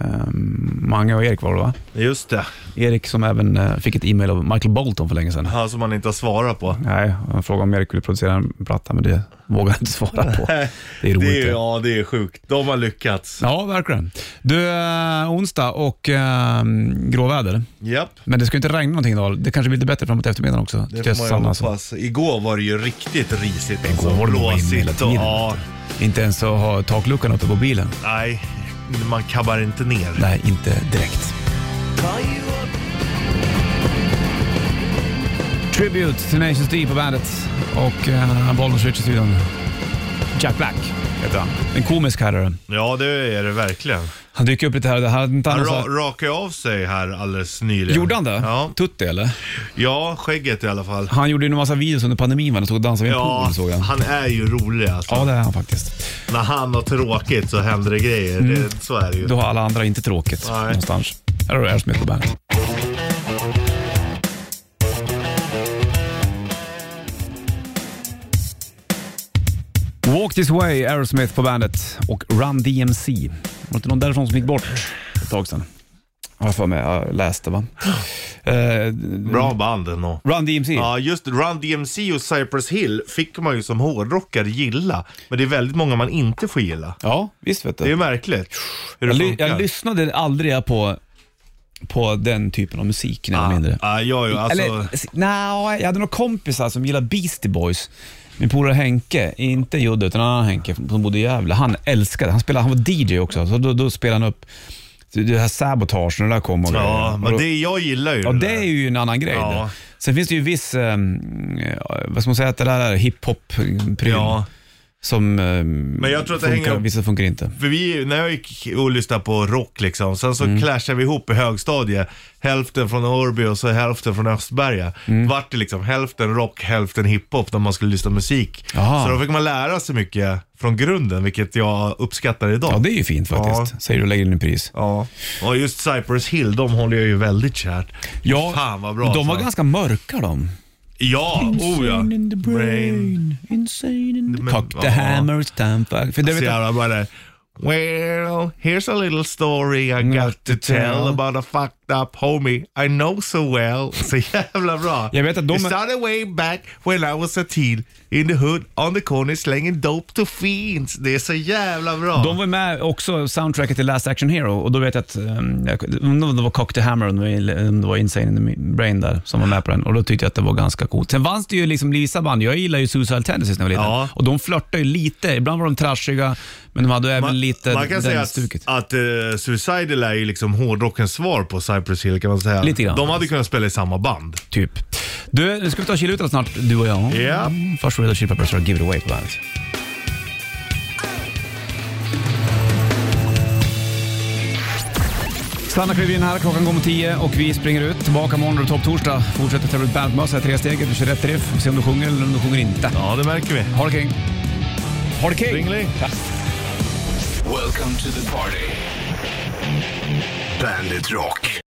Ehm, Mange och Erik var det va? Just det. Erik som även eh, fick ett e-mail av Michael Bolton för länge sedan. Han som man inte har svarat på. Nej, han frågade om Erik ville producera en platta, men det vågar jag inte svara på. Det är roligt. Det är, ja, det är sjukt. De har lyckats. Ja, verkligen. Du, äh, onsdag och äh, gråväder. Japp, Men det ska inte regna någonting idag. Det kanske blir lite bättre framåt eftermiddagen också. det får man ju alltså. hoppas. Igår var det ju riktigt risigt. Igår var det Blåsigt och, ja, Inte ens att ha takluckan uppe på bilen. nej, man kabbar inte ner. Nej, inte direkt. Tribute till Nations D på bandet och uh, Bollnäs Rich i studion. Jack Black heter han. En komisk herre. Ja, det är det verkligen. Han dyker upp lite här. Det här inte Han han ra rakade av sig här alldeles nyligen. Gjorde han det? Ja. Tutti eller? ja, skägget i alla fall. Han gjorde ju en massa videos under pandemin va? Han stod och dansade vid en Ja, pool såg jag. han är ju rolig alltså. Ja, det är han faktiskt. När han har tråkigt så händer det grejer. Det, så är det ju. Då har alla andra inte tråkigt Nej. någonstans. Här har du Aerosmith på bandet. Walk this way, Aerosmith på bandet och Run DMC. Var det inte någon därifrån som gick bort ett tag sedan? Har jag för mig. Jag läste va. Eh, Bra band ändå. Run DMC. Ja, just Run DMC och Cypress Hill fick man ju som hårdrockare gilla. Men det är väldigt många man inte får gilla. Ja, visst vet du. Det är märkligt hur det Jag, ly- funkar. jag lyssnade aldrig på, på den typen av musik när jag var Ja, mindre. ja, jag, alltså, Eller, s- nej, jag hade några kompisar som gillade Beastie Boys. Min polare Henke, inte Jodde utan en annan Henke som bodde i Gävle, han älskade, han spelade, han var DJ också, så då, då spelade han upp det här sabotage när det där kom och ja, grejer. men det, jag gillar ju Ja, det det är ju en annan grej. Ja. Sen finns det ju viss, eh, vad ska man säga, att det där är hiphop-pryl Ja, som eh, Men jag tror att det funkar, hänger- vissa funkar inte. för vi, när jag gick och lyssnade på rock liksom, sen så Mm. clashade vi ihop i högstadiet. Hälften från Örby och så hälften från Östberga. Mm. Vart det liksom hälften rock, hälften hiphop när man skulle lyssna musik. Jaha. Så då fick man lära sig mycket från grunden, vilket jag uppskattar idag. Ja, det är ju fint faktiskt. Ja. Säger du lägger in i pris. Ja, och just Cypress Hill, de håller jag ju väldigt kärt. Ja, Fan vad bra. de var alltså. ganska mörka de. Ja, oh ja. Insane in the brain, Brain. insane in the... Men- Cock the ja. hammer, it's time for... För det Så jag, jävla bra där. Well, here's a little story I got to tell about a fucked up homie I know so well. Så jävla bra. Jag vet att de It started way back when I was a teen in the hood on the corner slanging dope to fiends. Det är så jävla bra. de var med också soundtracket till Last Action Hero och då vet jag att um, det var Cock the Hammer, om det var- Insane in the Brain där som var med på den och då tyckte jag att det var ganska coolt. Sen fanns det ju liksom vissa band, jag gillar ju Suicide Tendencies när jag var liten Ja. och de flörtade ju lite, ibland var de trashiga men de hade även lite man kan säga att, stuket. att uh, Suicidal är ju liksom hårdrockens svar på Cypress Hill kan man säga. Lite grann. De hade kunnat spela i samma band. Typ. Du, nu ska vi ta och chilla ut oss snart, du och jag. Ja. Först Red Hot Chili Peppers och Give It Away på bandet. Stanna kliver in här, klockan går mot tio och vi springer ut. Tillbaka imorgon och topp torsdag. Fortsätter tävla ut bandmössa, tre steget. Du kör rätt riff, får se om du sjunger eller om du sjunger inte. Ja, det märker vi. Ha det king! Ha det king! Ringling. Welcome to the party. Bandit Rock.